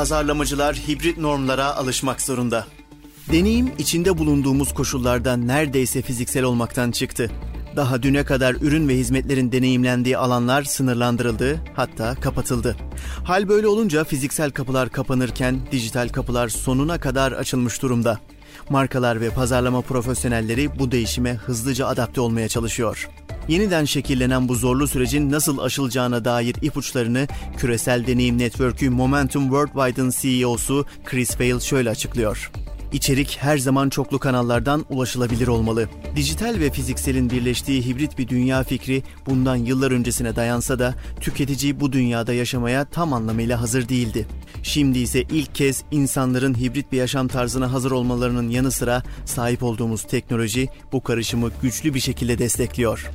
pazarlamacılar hibrit normlara alışmak zorunda. Deneyim içinde bulunduğumuz koşullarda neredeyse fiziksel olmaktan çıktı. Daha düne kadar ürün ve hizmetlerin deneyimlendiği alanlar sınırlandırıldı, hatta kapatıldı. Hal böyle olunca fiziksel kapılar kapanırken dijital kapılar sonuna kadar açılmış durumda. Markalar ve pazarlama profesyonelleri bu değişime hızlıca adapte olmaya çalışıyor. Yeniden şekillenen bu zorlu sürecin nasıl aşılacağına dair ipuçlarını küresel deneyim network'ü Momentum Worldwide'ın CEO'su Chris Vail şöyle açıklıyor. İçerik her zaman çoklu kanallardan ulaşılabilir olmalı. Dijital ve fizikselin birleştiği hibrit bir dünya fikri bundan yıllar öncesine dayansa da tüketici bu dünyada yaşamaya tam anlamıyla hazır değildi. Şimdi ise ilk kez insanların hibrit bir yaşam tarzına hazır olmalarının yanı sıra sahip olduğumuz teknoloji bu karışımı güçlü bir şekilde destekliyor.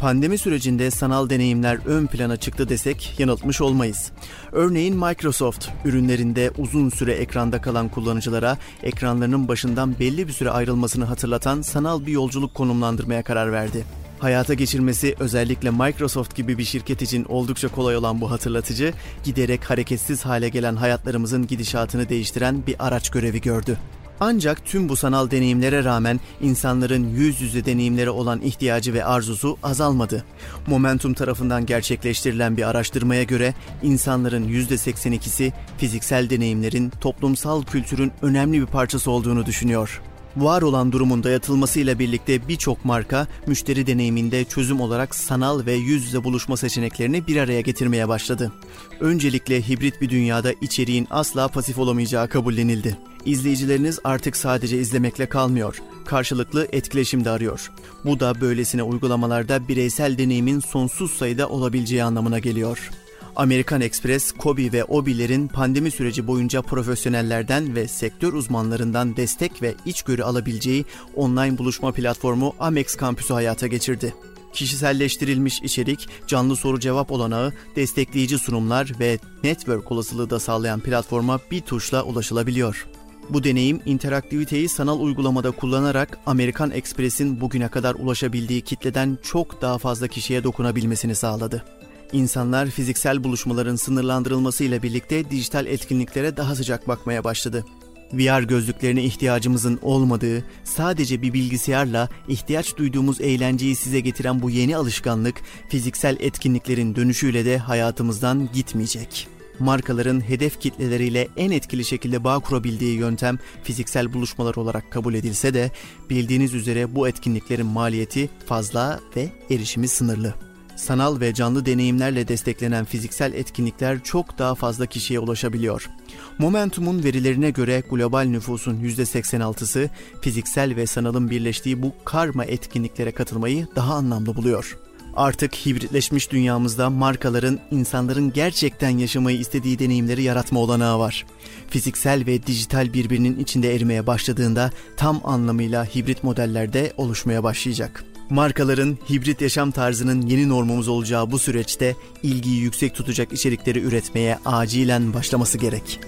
Pandemi sürecinde sanal deneyimler ön plana çıktı desek yanıltmış olmayız. Örneğin Microsoft ürünlerinde uzun süre ekranda kalan kullanıcılara ekranlarının başından belli bir süre ayrılmasını hatırlatan sanal bir yolculuk konumlandırmaya karar verdi. Hayata geçirmesi özellikle Microsoft gibi bir şirket için oldukça kolay olan bu hatırlatıcı, giderek hareketsiz hale gelen hayatlarımızın gidişatını değiştiren bir araç görevi gördü. Ancak tüm bu sanal deneyimlere rağmen insanların yüz yüze deneyimlere olan ihtiyacı ve arzusu azalmadı. Momentum tarafından gerçekleştirilen bir araştırmaya göre insanların %82'si fiziksel deneyimlerin toplumsal kültürün önemli bir parçası olduğunu düşünüyor. Var olan durumun dayatılmasıyla birlikte birçok marka müşteri deneyiminde çözüm olarak sanal ve yüz yüze buluşma seçeneklerini bir araya getirmeye başladı. Öncelikle hibrit bir dünyada içeriğin asla pasif olamayacağı kabullenildi. İzleyicileriniz artık sadece izlemekle kalmıyor, karşılıklı etkileşim de arıyor. Bu da böylesine uygulamalarda bireysel deneyimin sonsuz sayıda olabileceği anlamına geliyor. Amerikan Express, Kobi ve Obi'lerin pandemi süreci boyunca profesyonellerden ve sektör uzmanlarından destek ve içgörü alabileceği online buluşma platformu Amex Kampüsü hayata geçirdi. Kişiselleştirilmiş içerik, canlı soru cevap olanağı, destekleyici sunumlar ve network olasılığı da sağlayan platforma bir tuşla ulaşılabiliyor. Bu deneyim interaktiviteyi sanal uygulamada kullanarak Amerikan Express'in bugüne kadar ulaşabildiği kitleden çok daha fazla kişiye dokunabilmesini sağladı. İnsanlar fiziksel buluşmaların sınırlandırılmasıyla birlikte dijital etkinliklere daha sıcak bakmaya başladı. VR gözlüklerine ihtiyacımızın olmadığı, sadece bir bilgisayarla ihtiyaç duyduğumuz eğlenceyi size getiren bu yeni alışkanlık fiziksel etkinliklerin dönüşüyle de hayatımızdan gitmeyecek. Markaların hedef kitleleriyle en etkili şekilde bağ kurabildiği yöntem fiziksel buluşmalar olarak kabul edilse de bildiğiniz üzere bu etkinliklerin maliyeti fazla ve erişimi sınırlı. Sanal ve canlı deneyimlerle desteklenen fiziksel etkinlikler çok daha fazla kişiye ulaşabiliyor. Momentum'un verilerine göre global nüfusun %86'sı fiziksel ve sanalın birleştiği bu karma etkinliklere katılmayı daha anlamlı buluyor. Artık hibritleşmiş dünyamızda markaların insanların gerçekten yaşamayı istediği deneyimleri yaratma olanağı var. Fiziksel ve dijital birbirinin içinde erimeye başladığında tam anlamıyla hibrit modellerde oluşmaya başlayacak. Markaların hibrit yaşam tarzının yeni normumuz olacağı bu süreçte ilgiyi yüksek tutacak içerikleri üretmeye acilen başlaması gerek.